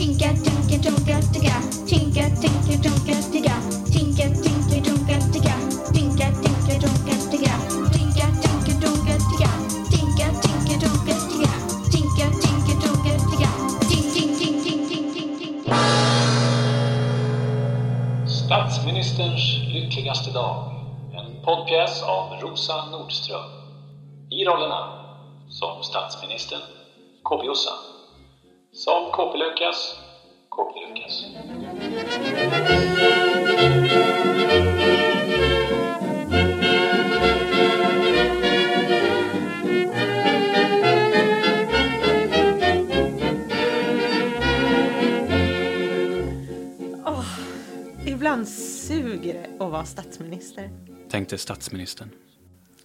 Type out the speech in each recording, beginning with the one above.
Tinka, tinka, ticka. Tinka, tinka, ticka. Tinka, tinka, ticka. Tinka, tinka, ticka. Tinka, tinka, ticka. Tinka, tinka, ticka. Tinka, tinka, ticka. Tink, tink, tink, tink, tink, tink, tink. Statsministerns lyckligaste dag. En poddpjäs av Rosa Nordström. I rollerna som statsministern, KP-Jossan. Som KP-Lukas, KP-Lukas. Ibland suger det att vara statsminister. Tänkte statsministern.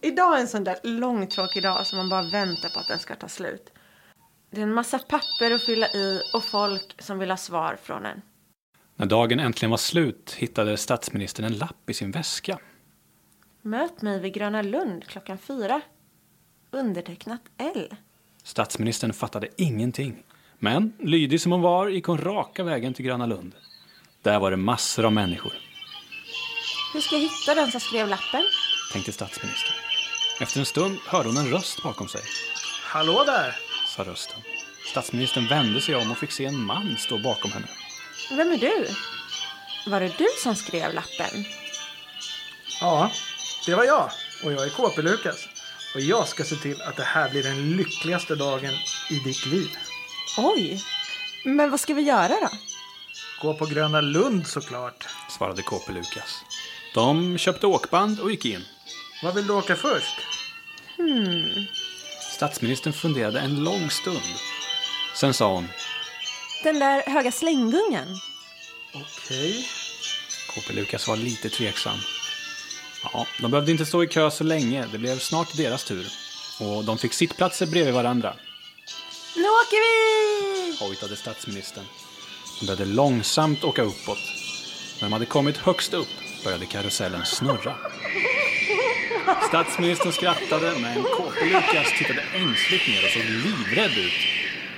Idag är en sån där långtråkig dag som man bara väntar på att den ska ta slut. Det är en massa papper att fylla i och folk som vill ha svar från en. När dagen äntligen var slut hittade statsministern en lapp i sin väska. Möt mig vid Gröna Lund klockan fyra. Undertecknat L. Statsministern fattade ingenting. Men lydig som hon var gick hon raka vägen till Gröna Lund. Där var det massor av människor, Hur ska jag hitta den som skrev lappen? tänkte statsministern. Efter en stund hörde hon en röst bakom sig, Hallå där! sa rösten. Statsministern vände sig om och fick se en man stå bakom henne. Vem är du? Var det du som skrev lappen? Ja, det var jag. Och jag är KP-Lukas. Och jag ska se till att det här blir den lyckligaste dagen i ditt liv. Oj! Men vad ska vi göra då? Gå på Gröna Lund såklart. Svarade KP Lukas. De köpte åkband och gick in. Var vill du åka först? Statsministern funderade en lång stund. Sen sa hon, Den där höga slänggungan. Okej. KP Lukas var lite tveksam. Ja, de behövde inte stå i kö så länge. Det blev snart deras tur. Och de fick sittplatser bredvid varandra, Nu åker vi! hojtade statsministern. De började långsamt åka uppåt. När de hade kommit högst upp började karusellen snurra. Statsministern skrattade, men KP Lukas tittade ängsligt ner och såg livrädd ut.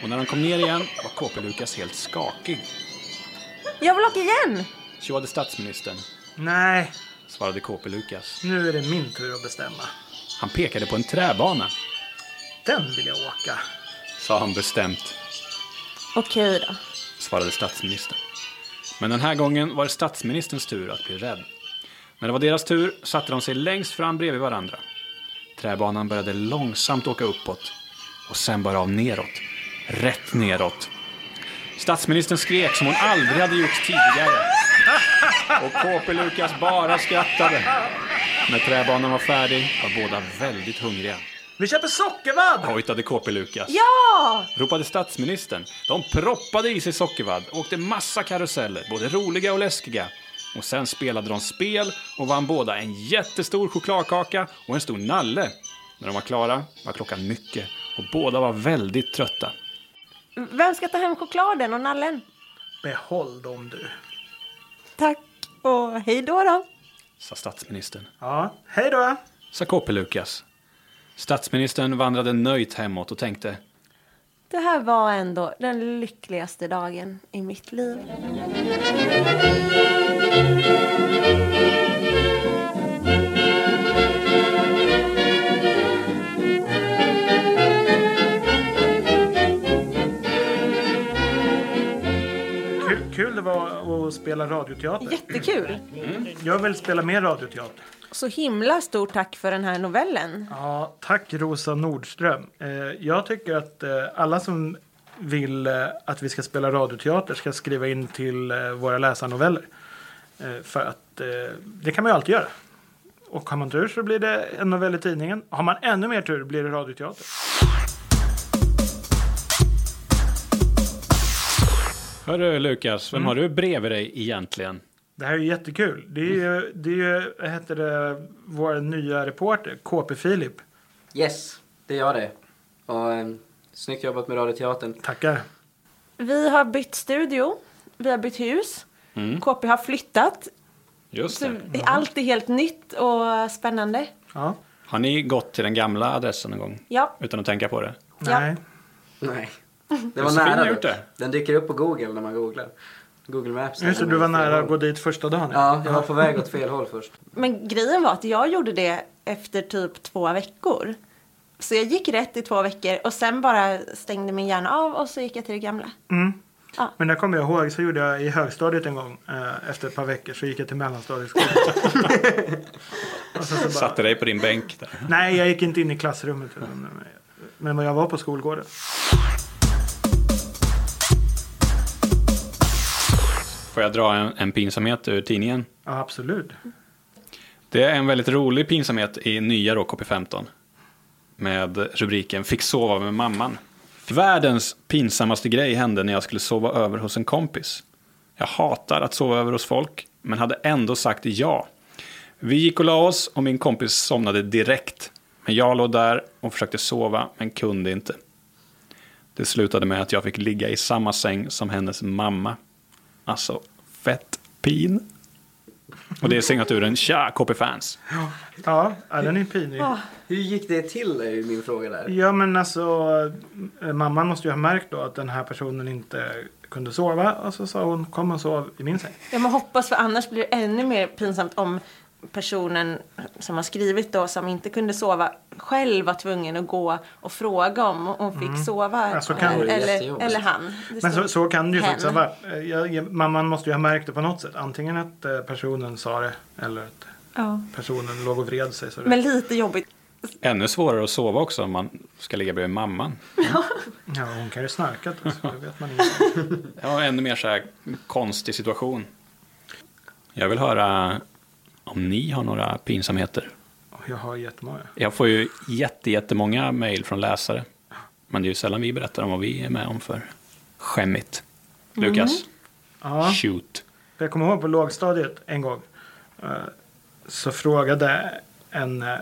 Och när de kom ner igen var KP Lukas helt skakig. Jag vill åka igen! Tjoade statsministern, Nej, svarade KP Lukas. nu är det min tur att bestämma. Han pekade på en träbana, Den vill jag åka. sa han bestämt. Okej då. svarade statsministern. Men den här gången var det statsministerns tur att bli rädd. När det var deras tur satte de sig längst fram bredvid varandra. Träbanan började långsamt åka uppåt och sen bara av neråt. Rätt neråt. Statsministern skrek som hon aldrig hade gjort tidigare. Och KP Lukas bara skrattade. När träbanan var färdig var båda väldigt hungriga. Vi köper sockervadd! Hojtade KP Lukas Ja! ropade statsministern. De proppade i sig sockervadd och åkte massa karuseller, både roliga och läskiga. Och sen spelade de spel och vann båda en jättestor chokladkaka och en stor nalle. När de var klara var klockan mycket och båda var väldigt trötta. Vem ska ta hem chokladen och nallen? Behåll dem du. Tack och hej då då. Sa statsministern. Ja, hej då! Sa KP Lukas. Statsministern vandrade nöjt hemåt och tänkte Det här var ändå den lyckligaste dagen i mitt liv. Det var att spela radioteater. Jättekul! Jag vill spela mer radioteater. Så himla stort tack för den här novellen. Ja, tack Rosa Nordström. Eh, jag tycker att eh, alla som vill eh, att vi ska spela radioteater ska skriva in till våra läsarnoveller. För att det kan man ju alltid göra. Och har man tur så blir det en novell i tidningen. Har man ännu mer tur blir det radioteater. Hörru Lukas, vem har du bredvid dig egentligen? Det här är ju jättekul. Det är ju, det är ju vad heter det, vår nya reporter, KP Filip. Yes, det gör det. Och, eh, snyggt jobbat med Radioteatern. Tackar. Vi har bytt studio. Vi har bytt hus. KP har flyttat. Just Så det. allt är helt nytt och spännande. Ja. Har ni gått till den gamla adressen någon gång? Ja. Utan att tänka på det? Ja. Nej. Det var Josefin nära det. Den dyker upp på Google när man googlar. Google Maps. Just det, du var nära att gå dit första dagen. Ja, jag var på väg åt fel håll först. Men grejen var att jag gjorde det efter typ två veckor. Så jag gick rätt i två veckor och sen bara stängde min hjärna av och så gick jag till det gamla. Men det kommer jag ihåg, så gjorde jag i högstadiet en gång. Eh, efter ett par veckor så gick jag till mellanstadieskolan. bara, Satte dig på din bänk där. nej, jag gick inte in i klassrummet. Men jag var på skolgården. Får jag dra en, en pinsamhet ur tidningen? Ja, absolut. Det är en väldigt rolig pinsamhet i nya då, KP15. Med rubriken Fick sova med mamman. Världens pinsammaste grej hände när jag skulle sova över hos en kompis. Jag hatar att sova över hos folk, men hade ändå sagt ja. Vi gick och la oss och min kompis somnade direkt. Men jag låg där och försökte sova, men kunde inte. Det slutade med att jag fick ligga i samma säng som hennes mamma. Alltså, fett pin. Och det är signaturen Tja KP-fans. Ja, ja den är pinig. Hur gick det till är ju min fråga där. Ja, men alltså eh, mamman måste ju ha märkt då att den här personen inte kunde sova. Och så sa hon kom och sov i min säng. Jag må hoppas för annars blir det ännu mer pinsamt om personen som har skrivit då som inte kunde sova själv var tvungen att gå och fråga om hon fick sova. Ja, så kan eller, eller han. Det Men så, så kan det ju hen. faktiskt ha varit. Eh, mamman måste ju ha märkt det på något sätt. Antingen att eh, personen sa det eller att Ja. personen låg och vred sig. Så det, Men lite jobbigt. Ännu svårare att sova också om man ska ligga bredvid mamman. ja, hon kan ju snarkat. Alltså, det vet man inte. Ja, ännu mer så här konstig situation. Jag vill höra om ni har några pinsamheter. Jag har jättemånga. Jag får ju jätte, jättemånga mejl från läsare. Men det är ju sällan vi berättar om vad vi är med om för skämmigt. Lukas, Ja. shoot. Jag kommer ihåg på lågstadiet en gång. eh, Så frågade en, eh,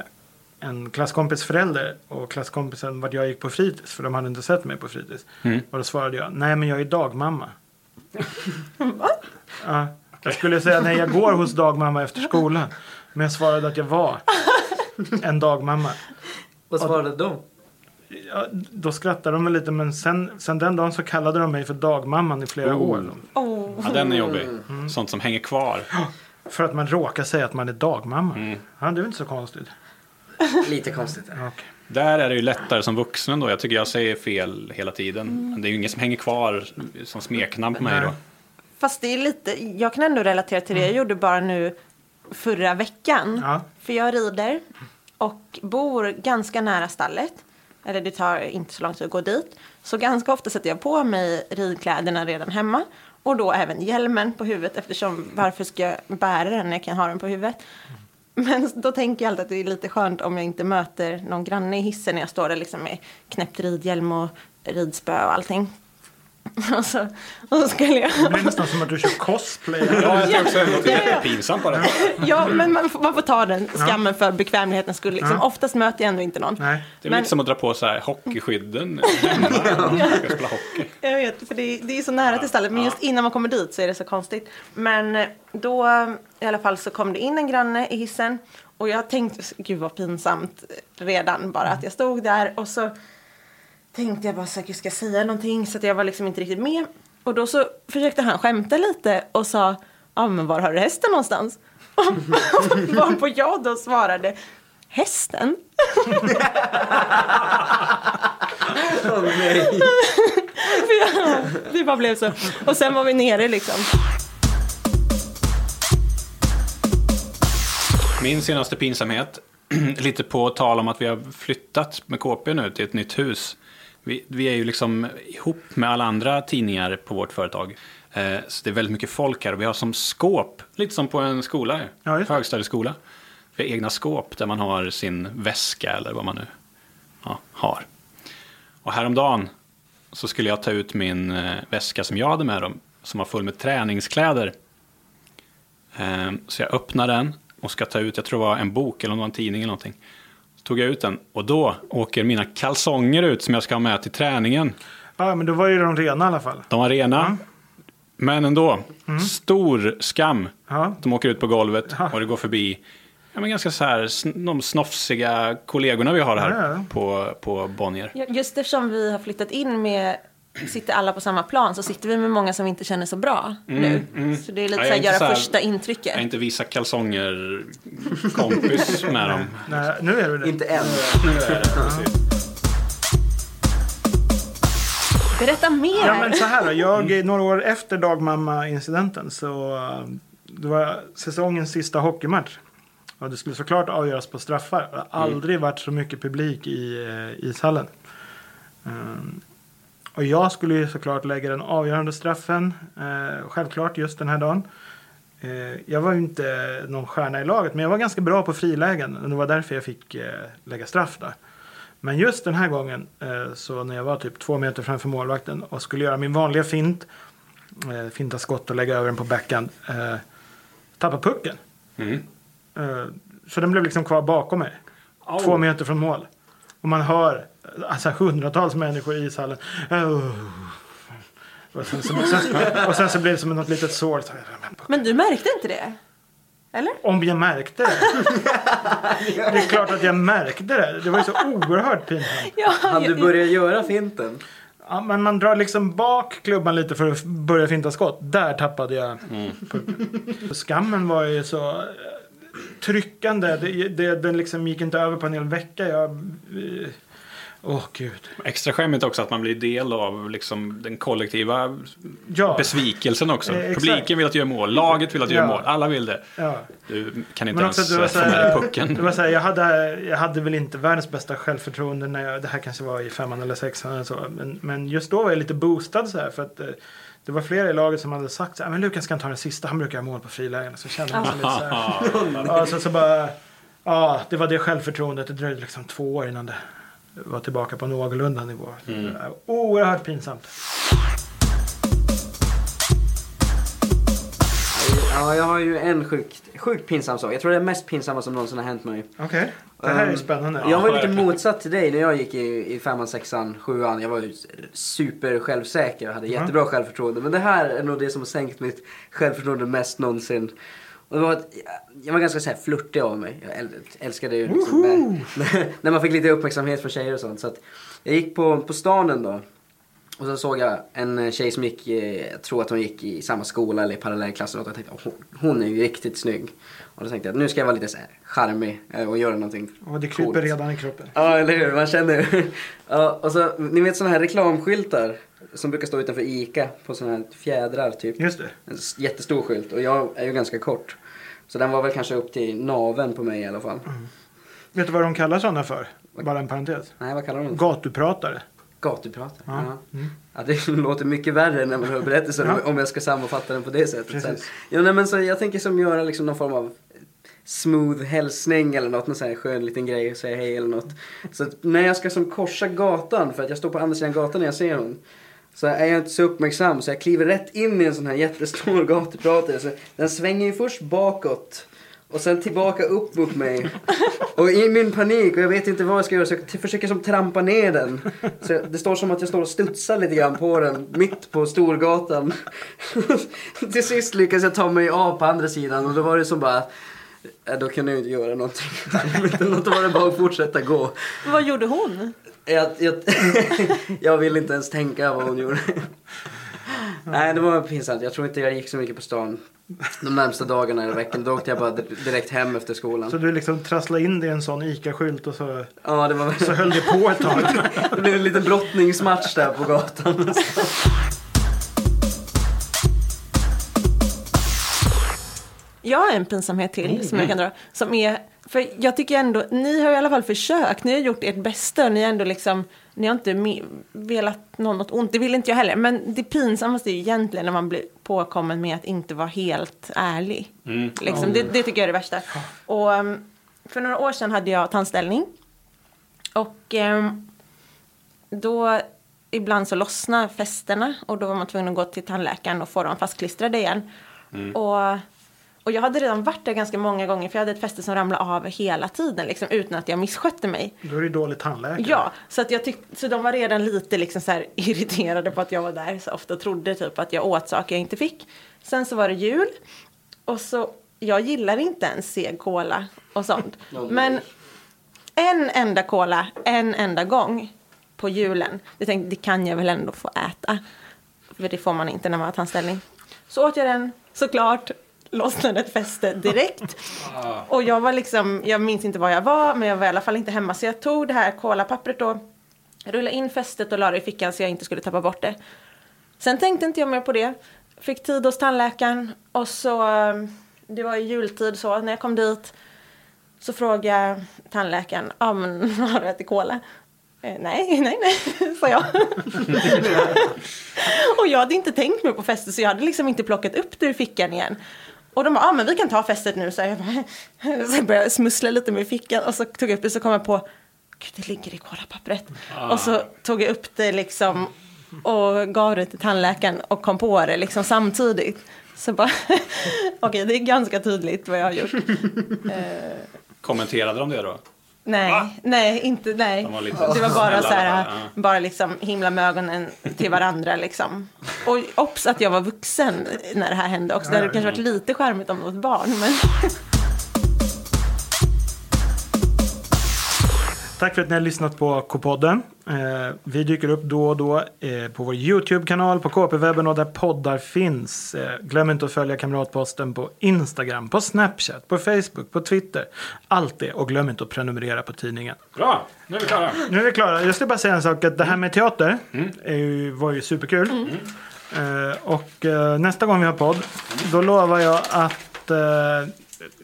en klasskompis förälder och klasskompisen vart jag gick på fritids. För de hade inte sett mig på fritids. Mm. Och då svarade jag, nej men jag är dagmamma. Ja, jag skulle säga nej jag går hos dagmamma efter skolan. Men jag svarade att jag var en dagmamma. Vad svarade de? Ja, då skrattade de lite men sen, sen den dagen så kallade de mig för dagmamman i flera Oh. år. Oh. Ja, den är jobbig. Sånt som hänger kvar. För att man råkar säga att man är dagmamma. Mm. Ja, det är inte så konstigt. Lite konstigt. Ja, okej. Där är det ju lättare som vuxen då. Jag tycker jag säger fel hela tiden. Men det är ju ingen som hänger kvar som smeknamn på mig då. Fast det är lite, jag kan ändå relatera till det jag gjorde bara nu förra veckan. Ja. För jag rider och bor ganska nära stallet. Eller det tar inte så lång tid att gå dit. Så ganska ofta sätter jag på mig ridkläderna redan hemma. Och då även hjälmen på huvudet eftersom varför ska jag bära den när jag kan ha den på huvudet? Men då tänker jag alltid att det är lite skönt om jag inte möter någon granne i hissen när jag står där liksom med knäppt ridhjälm och ridspö och allting. Och så, och så skulle jag... Det blir nästan som att du kör cosplay. Ja, jag tror också att det låter jättepinsamt bara. Ja, men man får, man får ta den skammen för bekvämlighetens skull. Liksom. Oftast möter jag ändå inte någon. Nej. Det är Men- lite som att dra på så här hockeyskydden hemma när man ska spela hockey. Jag vet, för det, är- det är så nära till stallet. Men just innan man kommer dit så är det så konstigt. Men eh, då i alla fall så kom det in en granne i hissen. Och jag tänkte, gud vad pinsamt redan bara att jag stod där. Och så tänkte jag bara här, gud, ska jag säga någonting? Så att jag var liksom inte riktigt med. Och då så försökte han skämta lite och sa, ja men var har du hästen någonstans? Varpå jag då svarade, hästen? Åh nej. Jag, det bara blev så. Och sen var vi nere liksom. Min senaste pinsamhet, lite på tal om att vi har flyttat med KP nu till ett nytt hus. Vi, vi är ju liksom ihop med alla andra tidningar på vårt företag. Eh, så det är väldigt mycket folk här och vi har som skåp, lite som på en skola, Ja, högstadieskola. Vi har egna skåp där man har sin väska eller vad man nu ja, har. Och häromdagen så skulle jag ta ut min eh, väska som jag hade med dem, som var full med träningskläder. Eh, så jag öppnar den och ska ta ut, jag tror det var en bok eller en tidning eller någonting. Tog jag ut den och då åker mina kalsonger ut som jag ska ha med till träningen. Ja, men då var ju de rena i alla fall. De var rena. Men ändå, stor skam. Ja. De åker ut på golvet Ja. och det går förbi ja, men ganska så här, de snofsiga kollegorna vi har här Ja, ja. på, på Bonnier. Just eftersom vi har flyttat in med sitter alla på samma plan så sitter vi med många som vi inte känner så bra nu. Så det är lite Ja, jag så här, göra så här- första Jag intrycket. är inte visa kalsonger kompis med dem. Nej, nu är du det. Inte än. Nu är det precis. Berätta mer! Ja men så här jag, några år efter dagmamma-incidenten så uh, det var säsongens sista hockeymatch. Och det skulle såklart avgöras på straffar. Det har aldrig varit så mycket publik i uh, ishallen. Um, och jag skulle ju såklart lägga den avgörande straffen. Uh, självklart just den här dagen. Uh, jag var ju inte någon stjärna i laget men jag var ganska bra på frilägen. Och det var därför jag fick uh, lägga straff där. Men just den här gången, eh, så när jag var typ två meter framför målvakten och skulle göra min vanliga fint, eh, finta skott och lägga över den på backhand, eh, tappa pucken. Mm. Eh, så den blev liksom kvar bakom mig, två meter från mål. Och man hör alltså, hundratals människor i ishallen. Oh. Och, sen, så, sen, och sen så blev det som något litet sår. Så, Men du märkte inte det? Eller? Om jag märkte det? Det är klart att jag märkte det. Det var ju så oerhört pinsamt. Ja, Han du börjar göra finten. Ja, men man drar liksom bak klubban lite för att börja finta skott. Där tappade jag pucken. Skammen var ju så tryckande. Det, det, den liksom gick inte över på en hel vecka. Jag... eh, Åh, gud. Extra skämmigt också att man blir del av liksom, den kollektiva Ja. besvikelsen också. Eh. Publiken vill att du gör mål, laget vill att du gör Ja. mål, alla vill det. ja. Du kan inte Men ens eh, få med dig pucken. det var så här, jag, hade, jag hade väl inte världens bästa självförtroende när jag, det här kanske var i femman eller sexan eller så. Men, men just då var jag lite boostad så här för att eh, det var flera i laget som hade sagt här, men Lukas kan ta den sista, han brukar göra mål på frilägen. Så kände man sig lite så här. Ja, så, så bara, ja, det var det självförtroendet. Det dröjde liksom två år innan det var tillbaka på någorlunda nivå. Mm. Oerhört pinsamt. Ja, jag har ju en sjukt, sjukt pinsam sak. Jag tror det är det mest pinsamma som någonsin har hänt mig. Okej, det här är ju Um, spännande. Jag var lite motsatt till dig när jag gick i, i femman, sexan, sjuan. Jag var ju super självsäker och hade jättebra självförtroende. Men det här är nog det som har sänkt mitt självförtroende mest någonsin. Och det var att, jag var ganska så här flörtig av mig. Jag äl- älskade ju liksom när, när man fick lite uppmärksamhet från tjejer och sånt. Så att jag gick på, på stan en dag. Och så såg jag en tjej som gick, eh, jag tror att hon gick i samma skola eller i parallellklass. Och jag tänkte, hon, hon är ju riktigt snygg. Och då tänkte jag, nu ska jag vara lite så här charmig eh, och göra någonting Och det kryper coolt. redan i kroppen. Ja, eller hur? Man känner ja, och så, Ni vet såna här reklamskyltar som brukar stå utanför ICA på såna här fjädrar typ. Just det. En jättestor skylt och jag är ju ganska kort. Så den var väl kanske upp till naven på mig i alla fall. Vet du vad de kallar sådana för? Bara en parentes. Nej, vad kallar de det? Gatupratare. Gatupratare. Ja. Ja. Ja, det låter mycket värre när man hör berättelsen Ja. om jag ska sammanfatta den på det sättet. Sen. Ja, nej, men så jag tänker som göra liksom någon form av smooth hälsning eller något, någon sån här skön liten grej och säga hej eller något. Så när jag ska som korsa gatan, för att jag står på andra sidan gatan när jag ser hon. Så är jag inte så uppmärksam så jag kliver rätt in i en sån här jättestor gatupratare. Så den svänger ju först bakåt och sen tillbaka upp mot mig. Och i min panik och jag vet inte vad jag ska göra så jag försöker som trampa ner den. Så det står som att jag står och studsar lite grann på den mitt på Storgatan. Till sist lyckas jag ta mig av på andra sidan och då var det som bara Ja, då kunde jag inte göra någonting. Då var det bara att fortsätta gå. Vad gjorde hon? Jag, jag, jag vill inte ens tänka vad hon gjorde. Nej, det var pinsamt. Jag tror inte jag gick så mycket på stan de närmsta dagarna eller veckan. Då åkte jag bara di- direkt hem efter skolan. Så du liksom trasslade in dig i en sån ICA-skylt och så, Ja, det var så höll det på ett tag. Det blev en liten brottningsmatch där på gatan. Jag har en pinsamhet till som jag kan dra. Som är, för jag tycker ändå, ni har i alla fall försökt, ni har gjort ert bästa och ni har ändå liksom, ni har inte velat någon något ont, det vill inte jag heller. Men det pinsammaste är ju egentligen när man blir påkommen med att inte vara helt ärlig. Liksom, det, det tycker jag är det värsta. Och um, för några år sedan hade jag tandställning. Och um, då ibland så lossnar fästena och då var man tvungen att gå till tandläkaren och få dem fastklistrade igen. Och, och jag hade redan varit där ganska många gånger för jag hade ett fäste som ramlade av hela tiden liksom, utan att jag misskötte mig. Då är det dålig tandläkare. Ja, så, att jag tyck, så de var redan lite liksom så här irriterade på att jag var där så ofta och trodde typ att jag åt saker jag inte fick. Sen så var det jul och så, jag gillar inte ens seg cola och sånt. Men en enda cola, en enda gång. på julen. Jag tänkte, det kan jag väl ändå få äta. För det får man inte när man har tandställning. Så åt jag den, såklart. Lossnade ett fäste direkt. Och jag var liksom, jag minns inte var jag var, men jag var i alla fall inte hemma. Så jag tog det här kolapappret då, rullade in fästet och la det i fickan så jag inte skulle tappa bort det. Sen tänkte inte jag mer på det. Fick tid hos tandläkaren och så, det var i jultid så, när jag kom dit så frågade tandläkaren, ja men har du ätit kola? Eh, nej, nej, nej, sa jag. och jag hade inte tänkt mig på fästet så jag hade liksom inte plockat upp det ur fickan igen. Och de bara, ja men vi kan ta fästet nu, så jag bara, så jag började smussla lite med fickan och så tog jag upp det så kom jag på, gud det ligger i kolapappret. Och så tog jag upp det liksom och gav det till tandläkaren och kom på det liksom samtidigt. Så bara, okej det är ganska tydligt vad jag har gjort. Kommenterade de det då? Nej, Va? nej, inte, nej. De var lite det var bara så här, ja. bara liksom himla med ögonen till varandra liksom. Och obs att jag var vuxen när det här hände också. Det hade kanske varit lite charmigt om det var ett barn, men Tack för att ni har lyssat på K-podden. Eh, vi dyker upp då och då eh, på vår YouTube-kanal, på KP-webben och där poddar finns. Eh, glöm inte att följa Kamratposten på Instagram, på Snapchat, på Facebook, på Twitter. Allt det och glöm inte att prenumerera på tidningen. Bra, nu är vi klara. Nu är vi klara. Jag ska bara säga en sak. Att det här med teater är ju, var ju superkul. Eh, och eh, nästa gång vi har podd, då lovar jag att eh,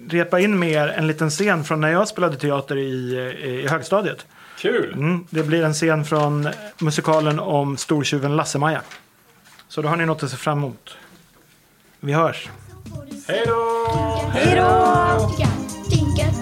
repa in mer en liten scen från när jag spelade teater i, i, högstadiet. Kul! Mm, det blir en scen från musikalen om stortjuven Lasse-Maja. Så då har ni något att se fram emot. Vi hörs. Hej då! hej då! Tinka, tinka,